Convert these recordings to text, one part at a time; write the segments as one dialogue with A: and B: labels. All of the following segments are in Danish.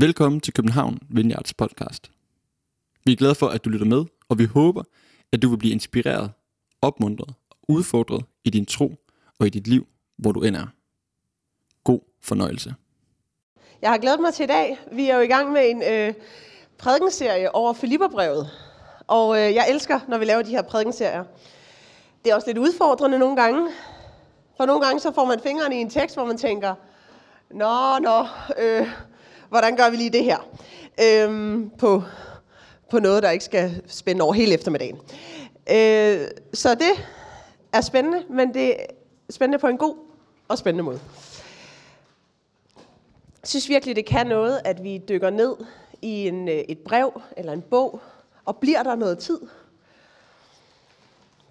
A: Velkommen til København Vineyards podcast. Vi er glade for, at du lytter med, og vi håber, at du vil blive inspireret, opmuntret og udfordret i din tro og i dit liv, hvor du end er. God fornøjelse.
B: Jeg har glædet mig til i dag. Vi er jo i gang med en øh, prædikenserie over Filipperbrevet. Og øh, jeg elsker, når vi laver de her prædikenserier. Det er også lidt udfordrende nogle gange. For nogle gange så får man fingrene i en tekst, hvor man tænker, Nå, nå, øh, hvordan gør vi lige det her? Øhm, på, på noget, der ikke skal spænde over hele eftermiddagen. Øh, så det er spændende, men det er spændende på en god og spændende måde. Jeg synes virkelig, det kan noget, at vi dykker ned i en, øh, et brev eller en bog, og bliver der noget tid.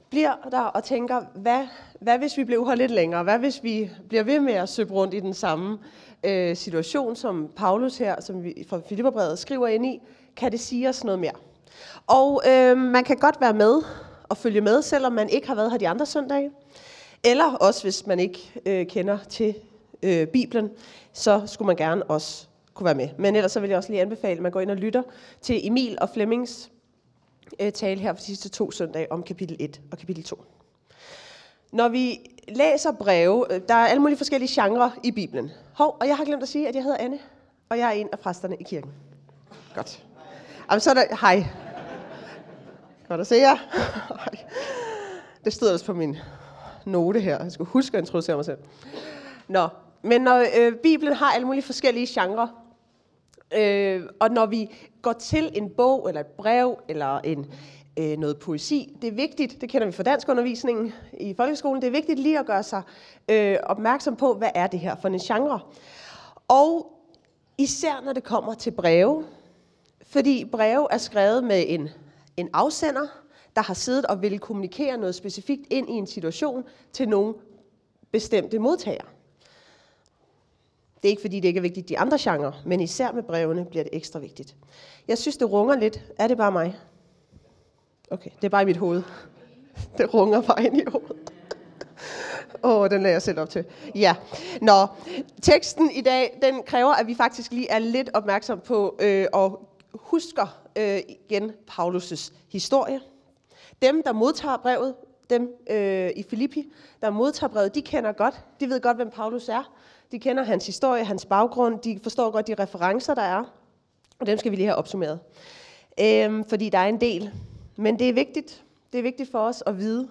B: Bliver der og tænker, hvad, hvad hvis vi blev her lidt længere? Hvad hvis vi bliver ved med at søge rundt i den samme øh, situation, som Paulus her, som vi fra Filipperbrevet skriver ind i? Kan det sige os noget mere? Og øh, man kan godt være med og følge med, selvom man ikke har været her de andre søndage. Eller også, hvis man ikke øh, kender til øh, Bibelen, så skulle man gerne også kunne være med. Men ellers så vil jeg også lige anbefale, at man går ind og lytter til Emil og Flemmings øh, tale her for de sidste to søndage om kapitel 1 og kapitel 2. Når vi læser breve, øh, der er alle mulige forskellige genrer i Bibelen. Hov, og jeg har glemt at sige, at jeg hedder Anne, og jeg er en af præsterne i kirken. Godt. Jamen, så er der, hej. Godt at se jer. Det stod også på min note her. Jeg skulle huske at introducere mig selv. Nå, men når øh, Bibelen har alle mulige forskellige genrer, øh, og når vi går til en bog, eller et brev, eller en, øh, noget poesi, det er vigtigt, det kender vi fra danskundervisningen i folkeskolen, det er vigtigt lige at gøre sig øh, opmærksom på, hvad er det her for en genre. Og især når det kommer til breve, fordi breve er skrevet med en, en afsender, der har siddet og vil kommunikere noget specifikt ind i en situation til nogle bestemte modtagere. Det er ikke fordi, det ikke er vigtigt de andre genrer, men især med brevene bliver det ekstra vigtigt. Jeg synes, det runger lidt. Er det bare mig? Okay, det er bare i mit hoved. Det runger bare ind i hovedet. Åh, oh, den lader jeg selv op til. Ja. Nå, teksten i dag, den kræver, at vi faktisk lige er lidt opmærksom på øh, og husker øh, igen Paulus' historie. Dem, der modtager brevet, dem øh, i Filippi, der modtager brevet, de kender godt, de ved godt, hvem Paulus er. De kender hans historie, hans baggrund, de forstår godt de referencer, der er. Og dem skal vi lige have opsummeret. Øhm, fordi der er en del. Men det er vigtigt. Det er vigtigt for os at vide,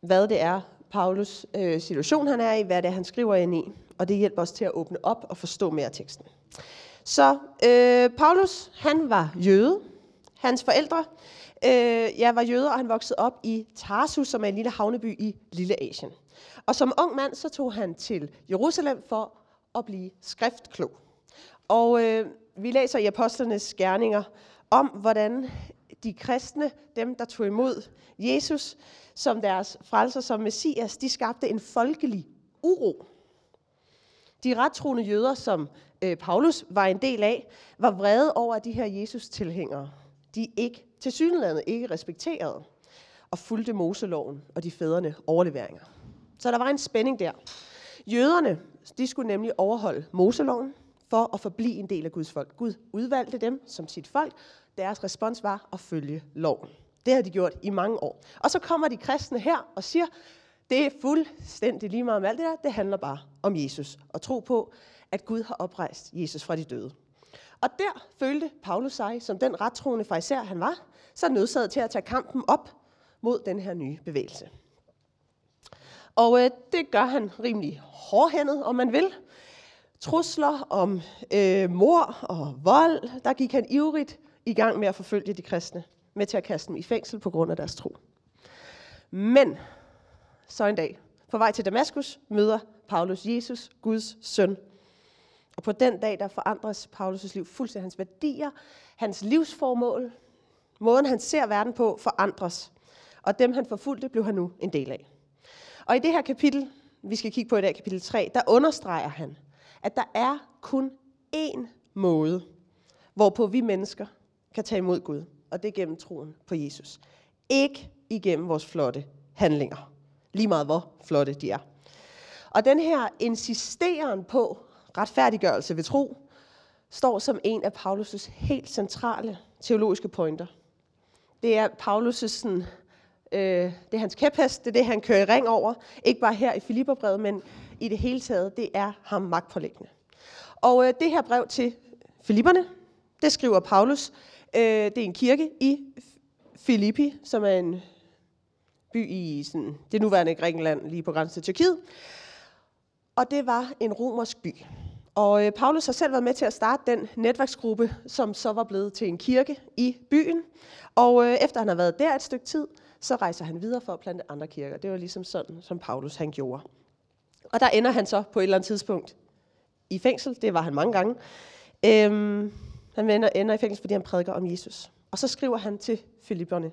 B: hvad det er, Paulus øh, situation han er i, hvad det er, han skriver ind i. Og det hjælper os til at åbne op og forstå mere af teksten. Så øh, Paulus, han var jøde. Hans forældre øh, ja, var jøder, og han voksede op i Tarsus, som er en lille havneby i Lille Asien. Og som ung mand, så tog han til Jerusalem for at blive skriftklog. Og øh, vi læser i Apostlenes Gerninger om, hvordan de kristne, dem der tog imod Jesus som deres frelser, som messias, de skabte en folkelig uro. De rettroende jøder, som øh, Paulus var en del af, var vrede over, at de her Jesus-tilhængere, de ikke til synlandet ikke respekterede og fulgte Moseloven og de fædrene overleveringer. Så der var en spænding der. Jøderne, de skulle nemlig overholde Moseloven for at forblive en del af Guds folk. Gud udvalgte dem som sit folk. Deres respons var at følge loven. Det har de gjort i mange år. Og så kommer de kristne her og siger, det er fuldstændig lige meget om alt det der. Det handler bare om Jesus. Og tro på, at Gud har oprejst Jesus fra de døde. Og der følte Paulus sig, som den rettroende fariser han var, så nødsaget til at tage kampen op mod den her nye bevægelse. Og øh, det gør han rimelig hårdhændet, om man vil. Trusler om øh, mor og vold, der gik han ivrigt i gang med at forfølge de kristne, med til at kaste dem i fængsel på grund af deres tro. Men så en dag, på vej til Damaskus, møder Paulus Jesus, Guds søn. Og på den dag, der forandres Paulus' liv fuldstændig. Hans værdier, hans livsformål, måden han ser verden på, forandres. Og dem han forfulgte, blev han nu en del af. Og i det her kapitel, vi skal kigge på i dag, kapitel 3, der understreger han, at der er kun én måde, hvorpå vi mennesker kan tage imod Gud. Og det er gennem troen på Jesus. Ikke igennem vores flotte handlinger. Lige meget hvor flotte de er. Og den her insisteren på retfærdiggørelse ved tro, står som en af Paulus' helt centrale teologiske pointer. Det er Paulus' sådan, øh, det er hans kæphest, det er det, han kører i ring over. Ikke bare her i Filipperbrevet, men i det hele taget, det er ham magtpålæggende. Og øh, det her brev til Filipperne, det skriver Paulus. Øh, det er en kirke i Filippi, som er en by i sådan, det nuværende Grækenland, lige på grænsen til Tyrkiet. Og det var en romersk by. Og øh, Paulus har selv været med til at starte den netværksgruppe, som så var blevet til en kirke i byen. Og øh, efter han har været der et stykke tid, så rejser han videre for at plante andre kirker. Det var ligesom sådan, som Paulus han gjorde. Og der ender han så på et eller andet tidspunkt i fængsel. Det var han mange gange. Øhm, han ender, ender i fængsel, fordi han prædiker om Jesus. Og så skriver han til Filipperne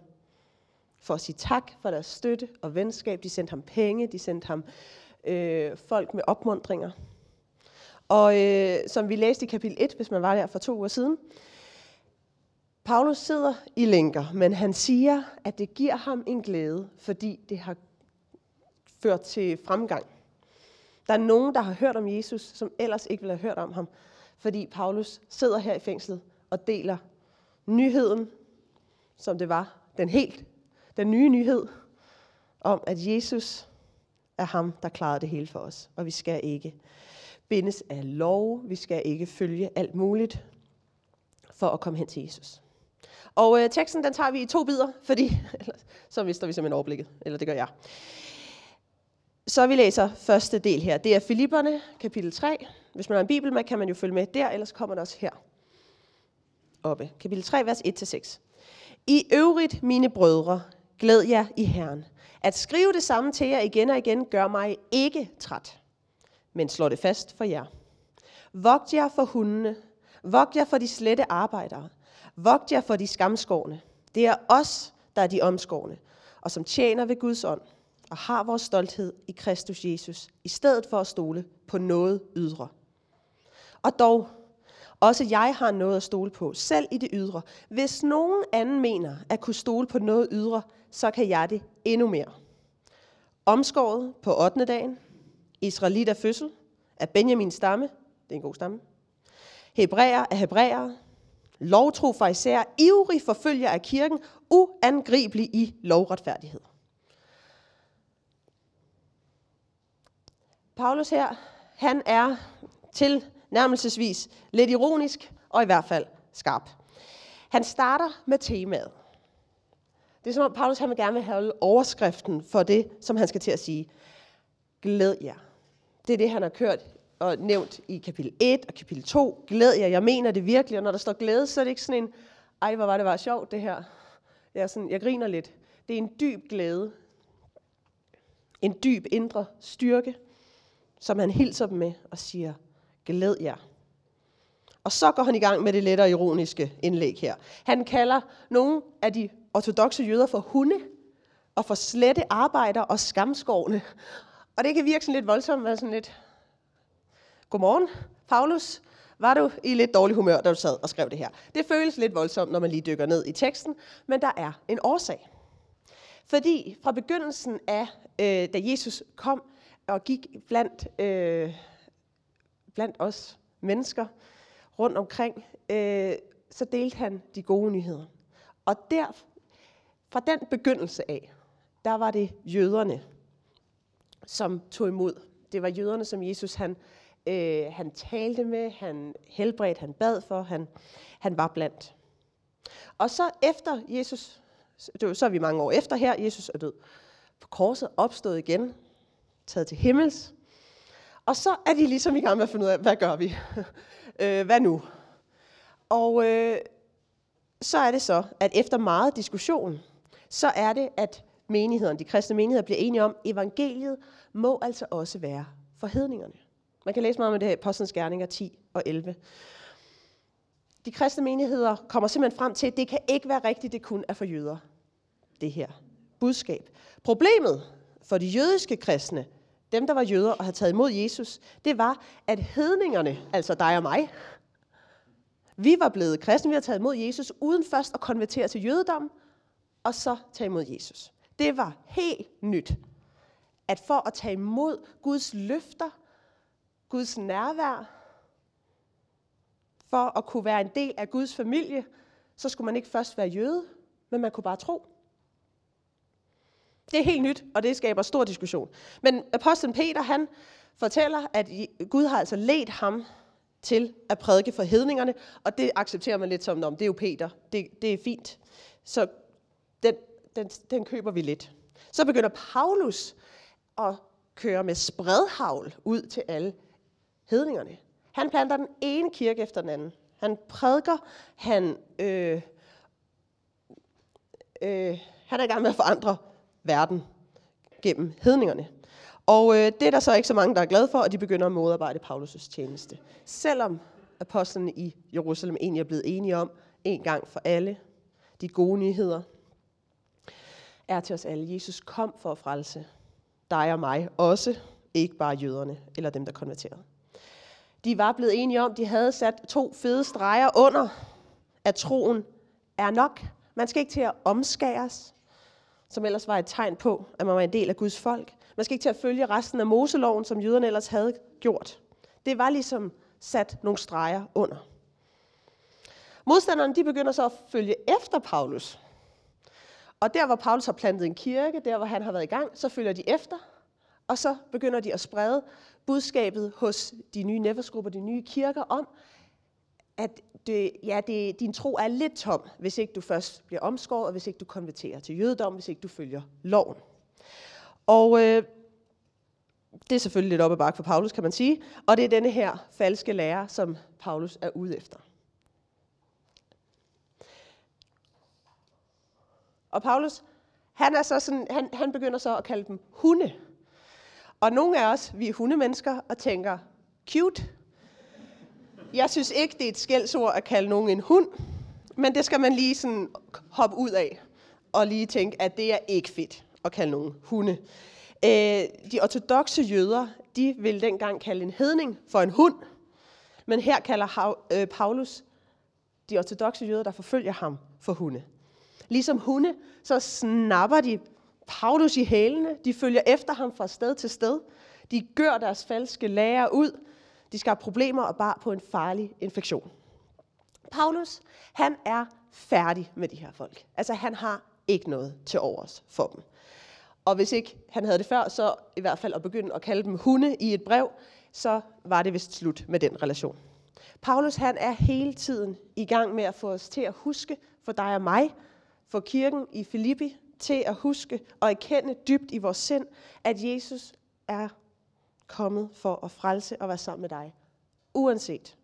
B: for at sige tak for deres støtte og venskab. De sendte ham penge, de sendte ham øh, folk med opmundringer. Og øh, som vi læste i kapitel 1, hvis man var der for to uger siden, Paulus sidder i lænker, men han siger, at det giver ham en glæde, fordi det har ført til fremgang. Der er nogen, der har hørt om Jesus, som ellers ikke ville have hørt om ham, fordi Paulus sidder her i fængslet og deler nyheden, som det var, den helt, den nye nyhed, om at Jesus er ham, der klarede det hele for os, og vi skal ikke bindes af lov, vi skal ikke følge alt muligt for at komme hen til Jesus. Og øh, teksten, den tager vi i to bidder, fordi så mister vi simpelthen overblikket, eller det gør jeg. Så vi læser første del her. Det er Filipperne, kapitel 3. Hvis man har en bibel med, kan man jo følge med der, ellers kommer det også her oppe. Kapitel 3, vers 1-6. I øvrigt, mine brødre, glæd jer i Herren. At skrive det samme til jer igen og igen gør mig ikke træt, men slår det fast for jer. Vogt jer for hundene, vogt jer for de slette arbejdere, vogt jer for de skamskårne. Det er os, der er de omskårne, og som tjener ved Guds ånd, og har vores stolthed i Kristus Jesus, i stedet for at stole på noget ydre. Og dog, også jeg har noget at stole på, selv i det ydre. Hvis nogen anden mener at kunne stole på noget ydre, så kan jeg det endnu mere. Omskåret på 8. dagen, Israelit af fødsel, af Benjamins stamme, det er en god stamme, Hebræer af hebræer, lovtro fra især, ivrig forfølger af kirken, uangribelig i lovretfærdighed. Paulus her, han er til nærmelsesvis lidt ironisk og i hvert fald skarp. Han starter med temaet. Det er som om Paulus han vil gerne vil have overskriften for det, som han skal til at sige. Glæd jer. Det er det, han har kørt og nævnt i kapitel 1 og kapitel 2. Glæd jer, jeg mener det virkelig. Og når der står glæde, så er det ikke sådan en, ej, hvor var det var sjovt det her. Jeg, er sådan, jeg griner lidt. Det er en dyb glæde. En dyb indre styrke, som han hilser dem med og siger, glæd jer. Og så går han i gang med det lettere ironiske indlæg her. Han kalder nogle af de ortodoxe jøder for hunde, og for slette arbejder og skamskårne. Og det kan virke sådan lidt voldsomt, være sådan lidt, godmorgen, Paulus, var du i lidt dårlig humør, da du sad og skrev det her? Det føles lidt voldsomt, når man lige dykker ned i teksten, men der er en årsag. Fordi fra begyndelsen af, øh, da Jesus kom og gik blandt, øh, blandt os mennesker rundt omkring, øh, så delte han de gode nyheder. Og der, fra den begyndelse af, der var det jøderne, som tog imod. Det var jøderne, som Jesus han, øh, han talte med, han helbredte, han bad for, han, han var blandt. Og så efter Jesus, så er vi mange år efter her, Jesus er død på korset, opstået igen, taget til himmels. Og så er de ligesom i gang med at finde ud af, hvad gør vi? øh, hvad nu? Og øh, så er det så, at efter meget diskussion, så er det, at menighederne, de kristne menigheder, bliver enige om, at evangeliet må altså også være for hedningerne. Man kan læse meget om det her i Apostlenes Gerninger 10 og 11. De kristne menigheder kommer simpelthen frem til, at det kan ikke være rigtigt, det kun er for jøder. Det her budskab. Problemet for de jødiske kristne, dem der var jøder og havde taget imod Jesus, det var, at hedningerne, altså dig og mig, vi var blevet kristne, vi havde taget imod Jesus, uden først at konvertere til jødedom, og så tage imod Jesus. Det var helt nyt, at for at tage imod Guds løfter, Guds nærvær, For at kunne være en del af Guds familie, så skulle man ikke først være jøde, men man kunne bare tro. Det er helt nyt, og det skaber stor diskussion. Men apostlen Peter, han fortæller, at Gud har altså ledt ham til at prædike for hedningerne, og det accepterer man lidt som, om det er jo Peter, det, det er fint. Så den, den, den køber vi lidt. Så begynder Paulus at køre med spredhavl ud til alle hedningerne. Han planter den ene kirke efter den anden. Han prædiker, han, øh, øh, han er i gang med at forandre verden gennem hedningerne. Og øh, det er der så ikke så mange, der er glade for, og de begynder at modarbejde Paulus' tjeneste. Selvom apostlene i Jerusalem egentlig er blevet enige om, en gang for alle, de gode nyheder, er til os alle. Jesus kom for at frelse dig og mig, også ikke bare jøderne eller dem, der konverterede. De var blevet enige om, de havde sat to fede streger under, at troen er nok. Man skal ikke til at omskæres, som ellers var et tegn på, at man var en del af Guds folk. Man skal ikke til at følge resten af Moseloven, som jøderne ellers havde gjort. Det var ligesom sat nogle streger under. Modstanderne de begynder så at følge efter Paulus. Og der, hvor Paulus har plantet en kirke, der, hvor han har været i gang, så følger de efter. Og så begynder de at sprede budskabet hos de nye netværksgrupper, de nye kirker om, at det, ja, det, din tro er lidt tom, hvis ikke du først bliver omskåret, og hvis ikke du konverterer til jødedom, hvis ikke du følger loven. Og øh, det er selvfølgelig lidt op ad bakke for Paulus, kan man sige. Og det er denne her falske lærer, som Paulus er ude efter. Og Paulus, han, er så sådan, han, han begynder så at kalde dem hunde. Og nogle af os, vi er hundemennesker, og tænker, cute. Jeg synes ikke, det er et skældsord at kalde nogen en hund, men det skal man lige sådan hoppe ud af, og lige tænke, at det er ikke fedt at kalde nogen hunde. Øh, de ortodoxe jøder, de ville dengang kalde en hedning for en hund, men her kalder øh, Paulus de ortodoxe jøder, der forfølger ham, for hunde. Ligesom hunde, så snapper de Paulus i hælene. De følger efter ham fra sted til sted. De gør deres falske lærer ud. De skal have problemer og bare på en farlig infektion. Paulus, han er færdig med de her folk. Altså, han har ikke noget til overs for dem. Og hvis ikke han havde det før, så i hvert fald at begynde at kalde dem hunde i et brev, så var det vist slut med den relation. Paulus han er hele tiden i gang med at få os til at huske for dig og mig, for kirken i Filippi, til at huske og erkende dybt i vores sind, at Jesus er kommet for at frelse og være sammen med dig. Uanset.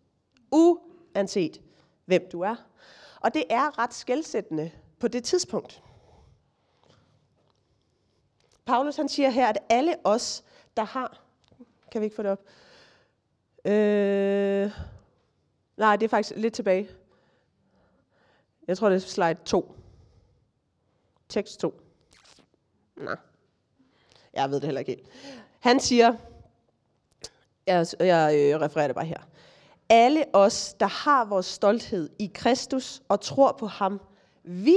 B: Uanset hvem du er. Og det er ret skældsættende på det tidspunkt. Paulus han siger her, at alle os, der har... Kan vi ikke få det op? Øh, nej, det er faktisk lidt tilbage. Jeg tror, det er slide 2. Tekst 2. Nej. Jeg ved det heller ikke helt. Han siger, jeg, jeg øh, refererer det bare her. Alle os, der har vores stolthed i Kristus og tror på ham, vi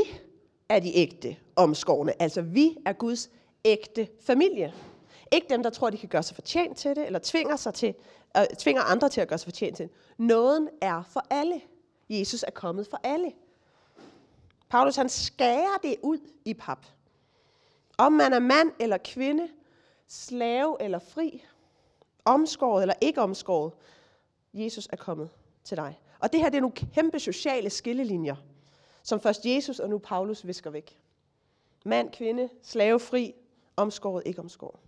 B: er de ægte omskårne. Altså vi er Guds ægte familie. Ikke dem, der tror, de kan gøre sig fortjent til det, eller tvinger, sig til, øh, tvinger andre til at gøre sig fortjent til det. Nåden er for alle. Jesus er kommet for alle. Paulus han skærer det ud i pap. Om man er mand eller kvinde, slave eller fri, omskåret eller ikke omskåret, Jesus er kommet til dig. Og det her det er nogle kæmpe sociale skillelinjer, som først Jesus og nu Paulus visker væk. Mand, kvinde, slave, fri, omskåret, ikke omskåret.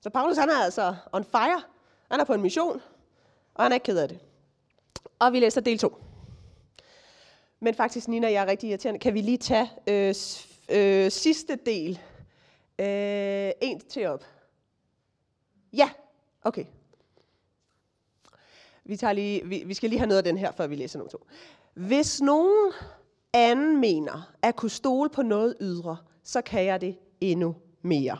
B: Så Paulus han er altså on fire. Han er på en mission, og han er ikke ked af det. Og vi læser del 2. Men faktisk, Nina, jeg er rigtig irriterende. Kan vi lige tage øh, øh, sidste del? Øh, en til op. Ja, okay. Vi, tager lige, vi, vi skal lige have noget af den her, før vi læser nummer to. Hvis nogen anden mener at kunne stole på noget ydre, så kan jeg det endnu mere.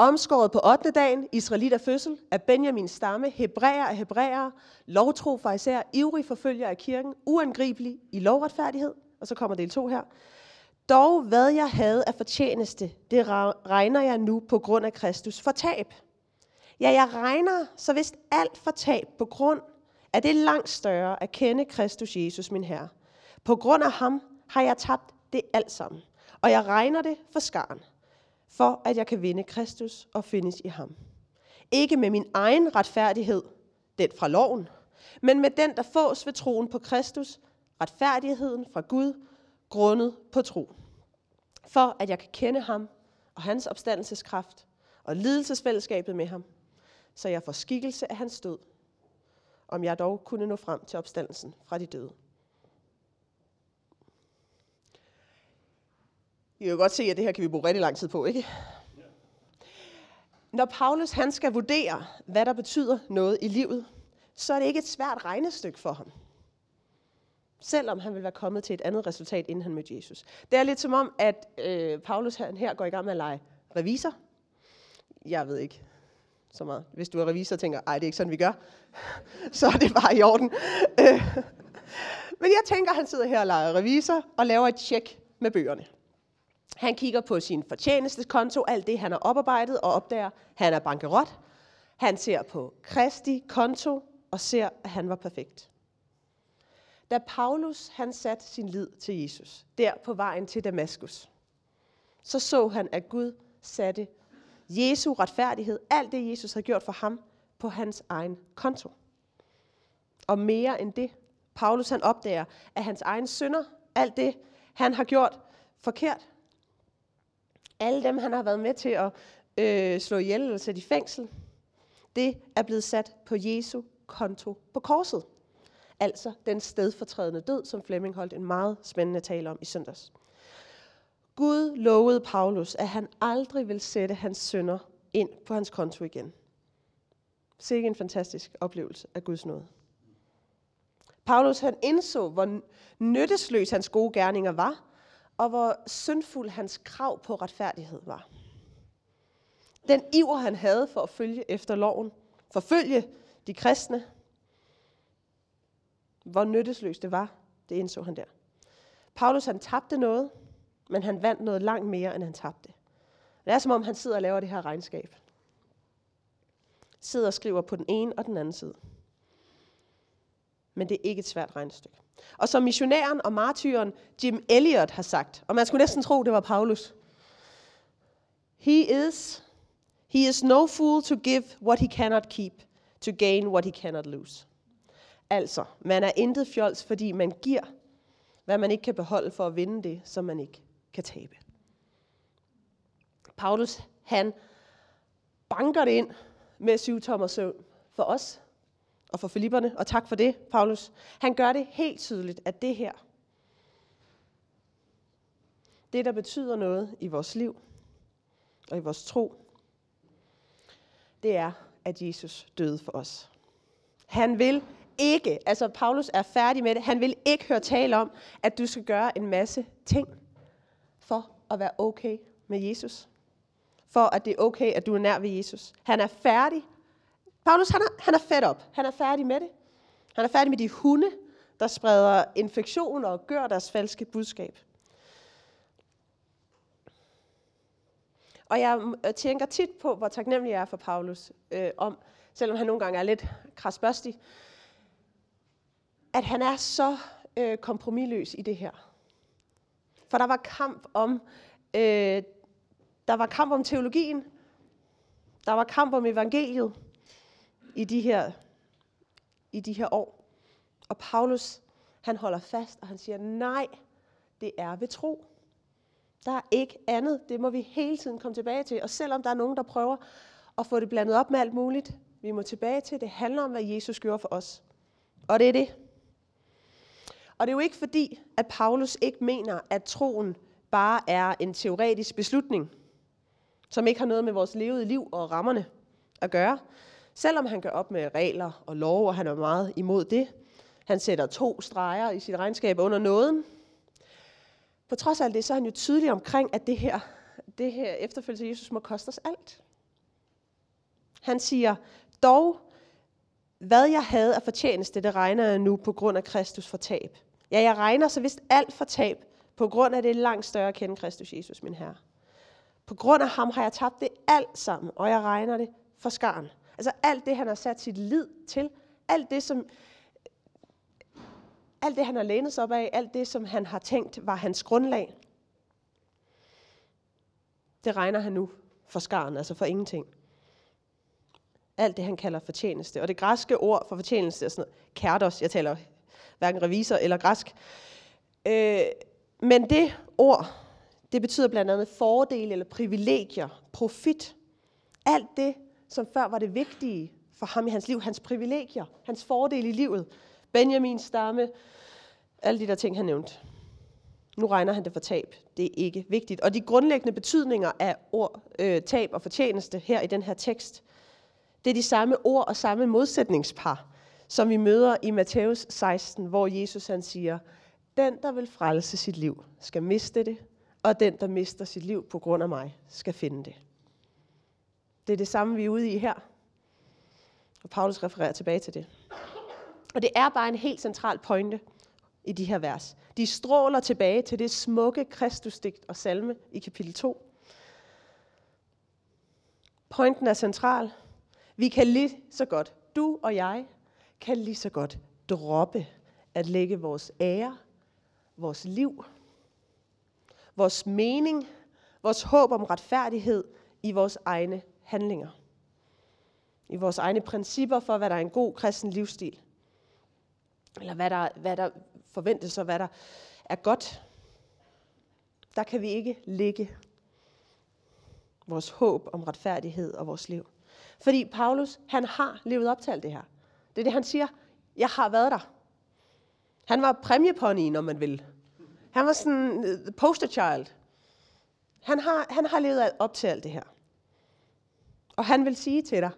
B: Omskåret på 8. dagen, Israelit af fødsel, af Benjamins stamme, hebræer af hebræer, lovtro for især, ivrig forfølger af kirken, uangribelig i lovretfærdighed. Og så kommer del 2 her. Dog hvad jeg havde af fortjeneste, det regner jeg nu på grund af Kristus for tab. Ja, jeg regner så vist alt for tab på grund af det langt større at kende Kristus Jesus, min Herre. På grund af ham har jeg tabt det alt sammen, og jeg regner det for skaren, for at jeg kan vinde Kristus og findes i ham. Ikke med min egen retfærdighed, den fra loven, men med den, der fås ved troen på Kristus, retfærdigheden fra Gud, grundet på tro. For at jeg kan kende ham og hans opstandelseskraft og lidelsesfællesskabet med ham, så jeg får skikkelse af hans død, om jeg dog kunne nå frem til opstandelsen fra de døde. I kan jo godt se, at det her kan vi bruge rigtig lang tid på, ikke? Når Paulus han skal vurdere, hvad der betyder noget i livet, så er det ikke et svært regnestykke for ham. Selvom han vil være kommet til et andet resultat, inden han mødte Jesus. Det er lidt som om, at øh, Paulus han her går i gang med at lege revisor. Jeg ved ikke så meget. Hvis du er revisor og tænker, ej, det er ikke sådan, vi gør, så er det bare i orden. Øh, men jeg tænker, han sidder her og leger revisor og laver et tjek med bøgerne. Han kigger på sin fortjenestekonto, alt det, han har oparbejdet, og opdager, at han er bankerot. Han ser på Kristi konto og ser, at han var perfekt. Da Paulus han satte sin lid til Jesus, der på vejen til Damaskus, så så han, at Gud satte Jesu retfærdighed, alt det Jesus havde gjort for ham, på hans egen konto. Og mere end det, Paulus han opdager, at hans egen synder, alt det, han har gjort forkert, alle dem, han har været med til at øh, slå ihjel eller sætte i fængsel, det er blevet sat på Jesu konto på korset. Altså den stedfortrædende død, som Flemming holdt en meget spændende tale om i søndags. Gud lovede Paulus, at han aldrig vil sætte hans sønder ind på hans konto igen. Sikke en fantastisk oplevelse af Guds nåde. Paulus han indså, hvor nyttesløs hans gode gerninger var, og hvor syndfuld hans krav på retfærdighed var. Den iver, han havde for at følge efter loven, forfølge de kristne, hvor nyttesløst det var, det indså han der. Paulus han tabte noget, men han vandt noget langt mere, end han tabte. Det er som om, han sidder og laver det her regnskab. Sidder og skriver på den ene og den anden side. Men det er ikke et svært regnestykke. Og som missionæren og martyren Jim Elliot har sagt, og man skulle næsten tro, det var Paulus. He is, he is no fool to give what he cannot keep, to gain what he cannot lose. Altså, man er intet fjols, fordi man giver, hvad man ikke kan beholde for at vinde det, som man ikke kan tabe. Paulus, han banker det ind med syv tommer søvn for os og for Filipperne, og tak for det, Paulus. Han gør det helt tydeligt, at det her, det der betyder noget i vores liv og i vores tro, det er, at Jesus døde for os. Han vil ikke, altså Paulus er færdig med det, han vil ikke høre tale om, at du skal gøre en masse ting for at være okay med Jesus. For at det er okay, at du er nær ved Jesus. Han er færdig. Paulus, han er, han er fed op. Han er færdig med det. Han er færdig med de hunde, der spreder infektioner og gør deres falske budskab. Og jeg øh, tænker tit på, hvor taknemmelig jeg er for Paulus, øh, om, selvom han nogle gange er lidt krasbørstig, at han er så øh, kompromilløs i det her. For der var kamp om, øh, der var kamp om teologien, der var kamp om evangeliet i de her, i de her år. Og Paulus, han holder fast, og han siger, nej, det er ved tro. Der er ikke andet. Det må vi hele tiden komme tilbage til. Og selvom der er nogen, der prøver at få det blandet op med alt muligt, vi må tilbage til, det handler om, hvad Jesus gjorde for os. Og det er det. Og det er jo ikke fordi, at Paulus ikke mener, at troen bare er en teoretisk beslutning, som ikke har noget med vores levede liv og rammerne at gøre. Selvom han gør op med regler og lov, og han er meget imod det. Han sætter to streger i sit regnskab under nåden. På trods af alt det, så er han jo tydelig omkring, at det her, det her efterfølgelse af Jesus må koste os alt. Han siger, dog, hvad jeg havde af fortjeneste, det regner jeg nu på grund af Kristus for tab. Ja, jeg regner så vist alt for tab, på grund af det langt større at kende Kristus Jesus, min Herre. På grund af ham har jeg tabt det alt sammen, og jeg regner det for skaren. Altså alt det, han har sat sit lid til, alt det, som alt det, han har lænet sig op af, alt det, som han har tænkt, var hans grundlag, det regner han nu for skaren, altså for ingenting. Alt det, han kalder fortjeneste. Og det græske ord for fortjeneste er sådan noget, kærdos, jeg taler hverken revisor eller græsk. Øh, men det ord, det betyder blandt andet fordele eller privilegier, profit. Alt det, som før var det vigtige for ham i hans liv, hans privilegier, hans fordele i livet. Benjamins stamme, alle de der ting, han nævnte. Nu regner han det for tab. Det er ikke vigtigt. Og de grundlæggende betydninger af ord, øh, tab og fortjeneste her i den her tekst, det er de samme ord og samme modsætningspar, som vi møder i Matthæus 16, hvor Jesus han siger, den, der vil frelse sit liv, skal miste det, og den, der mister sit liv på grund af mig, skal finde det. Det er det samme, vi er ude i her. Og Paulus refererer tilbage til det. Og det er bare en helt central pointe i de her vers. De stråler tilbage til det smukke Kristusdigt og salme i kapitel 2. Pointen er central. Vi kan lige så godt, du og jeg, kan lige så godt droppe at lægge vores ære, vores liv, vores mening, vores håb om retfærdighed i vores egne handlinger. I vores egne principper for, hvad der er en god kristen livsstil. Eller hvad der, hvad der forventes og hvad der er godt. Der kan vi ikke ligge vores håb om retfærdighed og vores liv. Fordi Paulus, han har levet op til alt det her. Det er det, han siger. Jeg har været der. Han var præmiepony, når man vil. Han var sådan the poster child. Han har, han har levet op til alt det her. Og han vil sige til dig,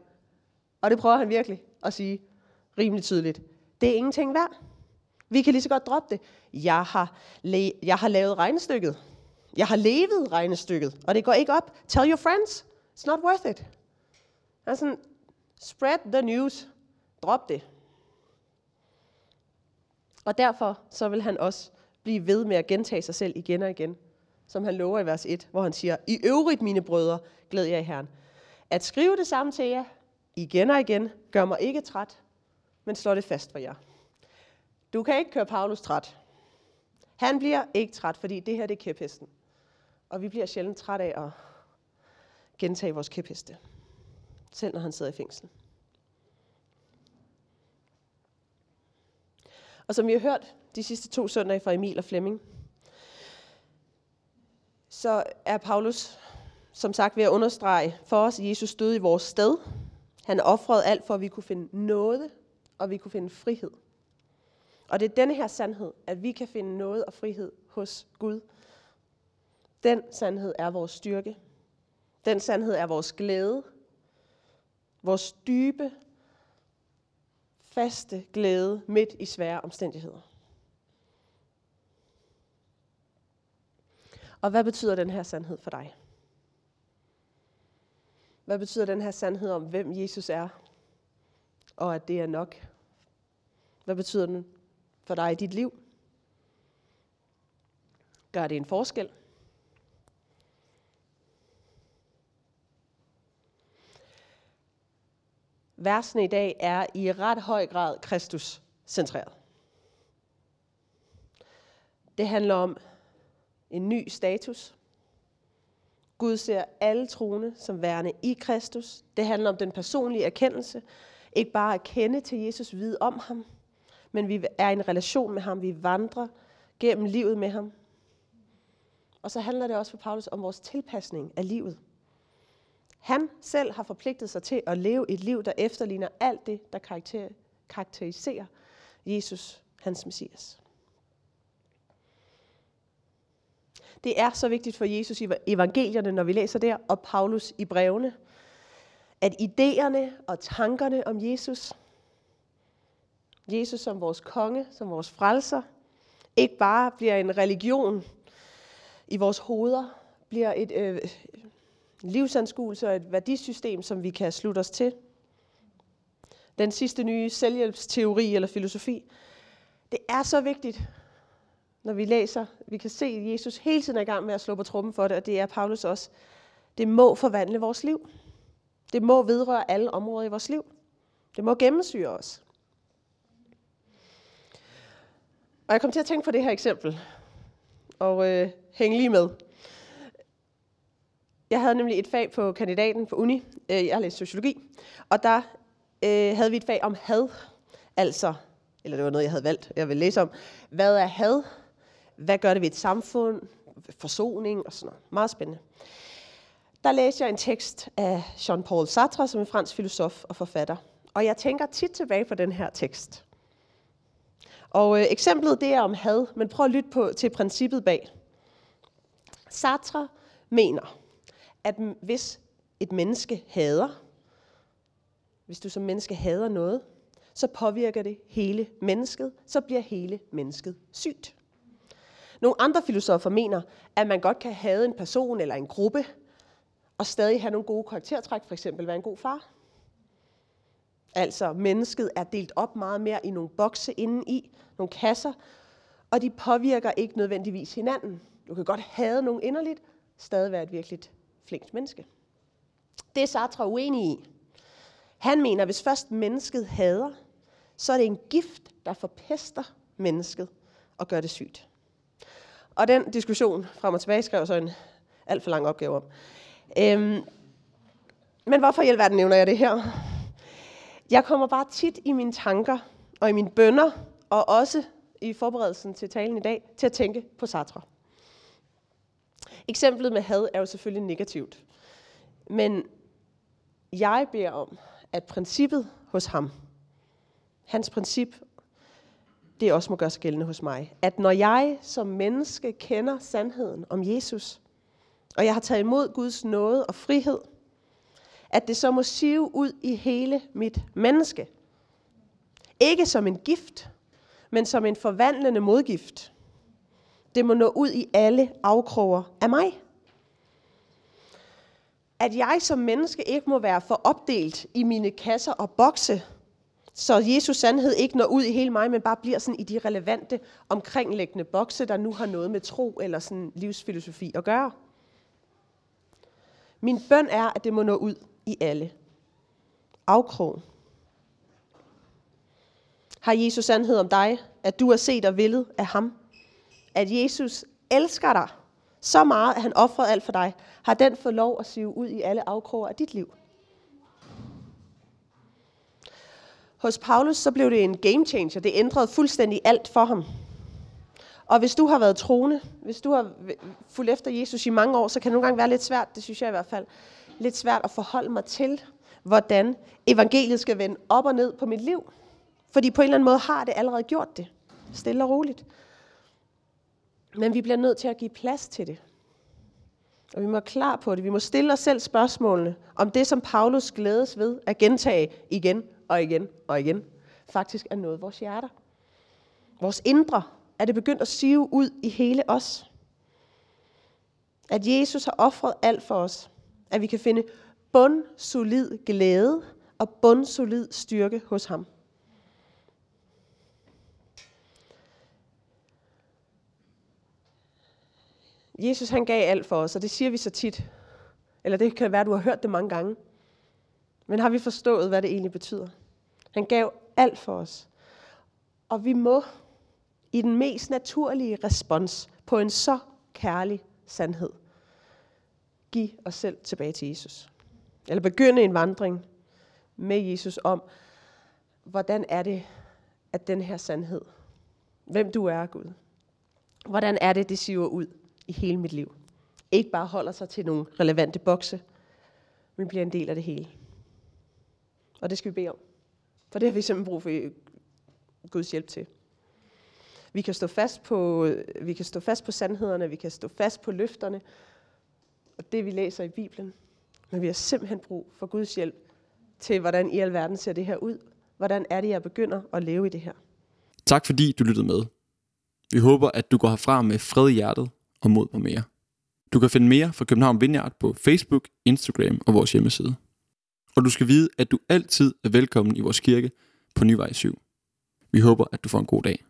B: og det prøver han virkelig at sige rimelig tydeligt, det er ingenting værd. Vi kan lige så godt droppe det. Jeg har, jeg har lavet regnestykket. Jeg har levet regnestykket, og det går ikke op. Tell your friends, it's not worth it. Altså, spread the news. Drop det. Og derfor så vil han også blive ved med at gentage sig selv igen og igen, som han lover i vers 1, hvor han siger, I øvrigt, mine brødre, glæder jeg i Herren. At skrive det samme til jer, igen og igen, gør mig ikke træt, men slår det fast for jer. Du kan ikke køre Paulus træt. Han bliver ikke træt, fordi det her det er kæphesten. Og vi bliver sjældent træt af at gentage vores kæpheste. Selv når han sidder i fængsel. Og som vi har hørt de sidste to søndage fra Emil og Flemming, så er Paulus som sagt ved at understrege for os, at Jesus døde i vores sted. Han offrede alt for, at vi kunne finde noget, og vi kunne finde frihed. Og det er denne her sandhed, at vi kan finde noget og frihed hos Gud. Den sandhed er vores styrke. Den sandhed er vores glæde. Vores dybe, faste glæde midt i svære omstændigheder. Og hvad betyder den her sandhed for dig? Hvad betyder den her sandhed om, hvem Jesus er, og at det er nok? Hvad betyder den for dig i dit liv? Gør det en forskel? Versene i dag er i ret høj grad Kristus centreret. Det handler om en ny status. Gud ser alle troende som værende i Kristus. Det handler om den personlige erkendelse. Ikke bare at kende til Jesus, vide om ham, men vi er i en relation med ham. Vi vandrer gennem livet med ham. Og så handler det også for Paulus om vores tilpasning af livet. Han selv har forpligtet sig til at leve et liv, der efterligner alt det, der karakteriserer Jesus, hans messias. Det er så vigtigt for Jesus i evangelierne, når vi læser der, og Paulus i brevene, at idéerne og tankerne om Jesus, Jesus som vores konge, som vores frelser, ikke bare bliver en religion i vores hoveder, bliver et øh, livsanskuelse og et værdisystem, som vi kan slutte os til. Den sidste nye selvhjælpsteori eller filosofi. Det er så vigtigt, når vi læser. Vi kan se, at Jesus hele tiden er i gang med at slå på trummen for det, og det er Paulus også. Det må forvandle vores liv. Det må vedrøre alle områder i vores liv. Det må gennemsyre os. Og jeg kom til at tænke på det her eksempel, og øh, hænge lige med. Jeg havde nemlig et fag på kandidaten på uni. Øh, jeg læste sociologi. Og der øh, havde vi et fag om had. Altså, eller det var noget, jeg havde valgt, jeg ville læse om. Hvad er had? Hvad gør det ved et samfund? Forsoning og sådan noget. Meget spændende. Der læste jeg en tekst af Jean-Paul Sartre, som er en fransk filosof og forfatter. Og jeg tænker tit tilbage på den her tekst. Og øh, eksemplet det er om had, men prøv at lytte på, til princippet bag. Sartre mener, at hvis et menneske hader, hvis du som menneske hader noget, så påvirker det hele mennesket, så bliver hele mennesket sygt. Nogle andre filosofer mener, at man godt kan hade en person eller en gruppe, og stadig have nogle gode karaktertræk, for eksempel være en god far. Altså, mennesket er delt op meget mere i nogle bokse inden i, nogle kasser, og de påvirker ikke nødvendigvis hinanden. Du kan godt have nogen inderligt, stadig være et virkelig flinkt menneske. Det er Sartre uenig i. Han mener, at hvis først mennesket hader, så er det en gift, der forpester mennesket og gør det sygt. Og den diskussion frem og tilbage skrev så en alt for lang opgave om. Øhm, men hvorfor i alverden nævner jeg det her? Jeg kommer bare tit i mine tanker og i mine bønder, og også i forberedelsen til talen i dag, til at tænke på Sartre. Eksemplet med had er jo selvfølgelig negativt. Men jeg beder om, at princippet hos ham, hans princip, det også må gøre sig gældende hos mig. At når jeg som menneske kender sandheden om Jesus, og jeg har taget imod Guds nåde og frihed, at det så må sive ud i hele mit menneske. Ikke som en gift, men som en forvandlende modgift. Det må nå ud i alle afkroger af mig. At jeg som menneske ikke må være for opdelt i mine kasser og bokse, så Jesus sandhed ikke når ud i hele mig, men bare bliver sådan i de relevante omkringliggende bokse, der nu har noget med tro eller sådan livsfilosofi at gøre. Min bøn er, at det må nå ud i alle. Afkrog. Har Jesus sandhed om dig, at du er set og villet af ham? At Jesus elsker dig så meget, at han offrede alt for dig, har den fået lov at sive ud i alle afkroger af dit liv? Hos Paulus så blev det en game changer. Det ændrede fuldstændig alt for ham. Og hvis du har været troende, hvis du har fulgt efter Jesus i mange år, så kan det nogle gange være lidt svært, det synes jeg i hvert fald, lidt svært at forholde mig til, hvordan evangeliet skal vende op og ned på mit liv. Fordi på en eller anden måde har det allerede gjort det. Stille og roligt. Men vi bliver nødt til at give plads til det. Og vi må være klar på det. Vi må stille os selv spørgsmålene om det, som Paulus glædes ved at gentage igen og igen og igen, faktisk er noget vores hjerter. Vores indre er det begyndt at sive ud i hele os. At Jesus har offret alt for os. At vi kan finde bundsolid glæde og bundsolid styrke hos ham. Jesus han gav alt for os, og det siger vi så tit. Eller det kan være, at du har hørt det mange gange. Men har vi forstået, hvad det egentlig betyder? Han gav alt for os. Og vi må i den mest naturlige respons på en så kærlig sandhed give os selv tilbage til Jesus. Eller begynde en vandring med Jesus om, hvordan er det, at den her sandhed, hvem du er, Gud, hvordan er det, det siver ud i hele mit liv. Ikke bare holder sig til nogle relevante bokse, men bliver en del af det hele. Og det skal vi bede om. For det har vi simpelthen brug for Guds hjælp til. Vi kan stå fast på, vi kan stå fast på sandhederne, vi kan stå fast på løfterne, og det vi læser i Bibelen. Men vi har simpelthen brug for Guds hjælp til, hvordan i alverden ser det her ud. Hvordan er det, jeg begynder at leve i det her?
A: Tak fordi du lyttede med. Vi håber, at du går herfra med fred i hjertet og mod på mere. Du kan finde mere fra København Vineyard på Facebook, Instagram og vores hjemmeside. Og du skal vide, at du altid er velkommen i vores kirke på Nyvej 7. Vi håber, at du får en god dag.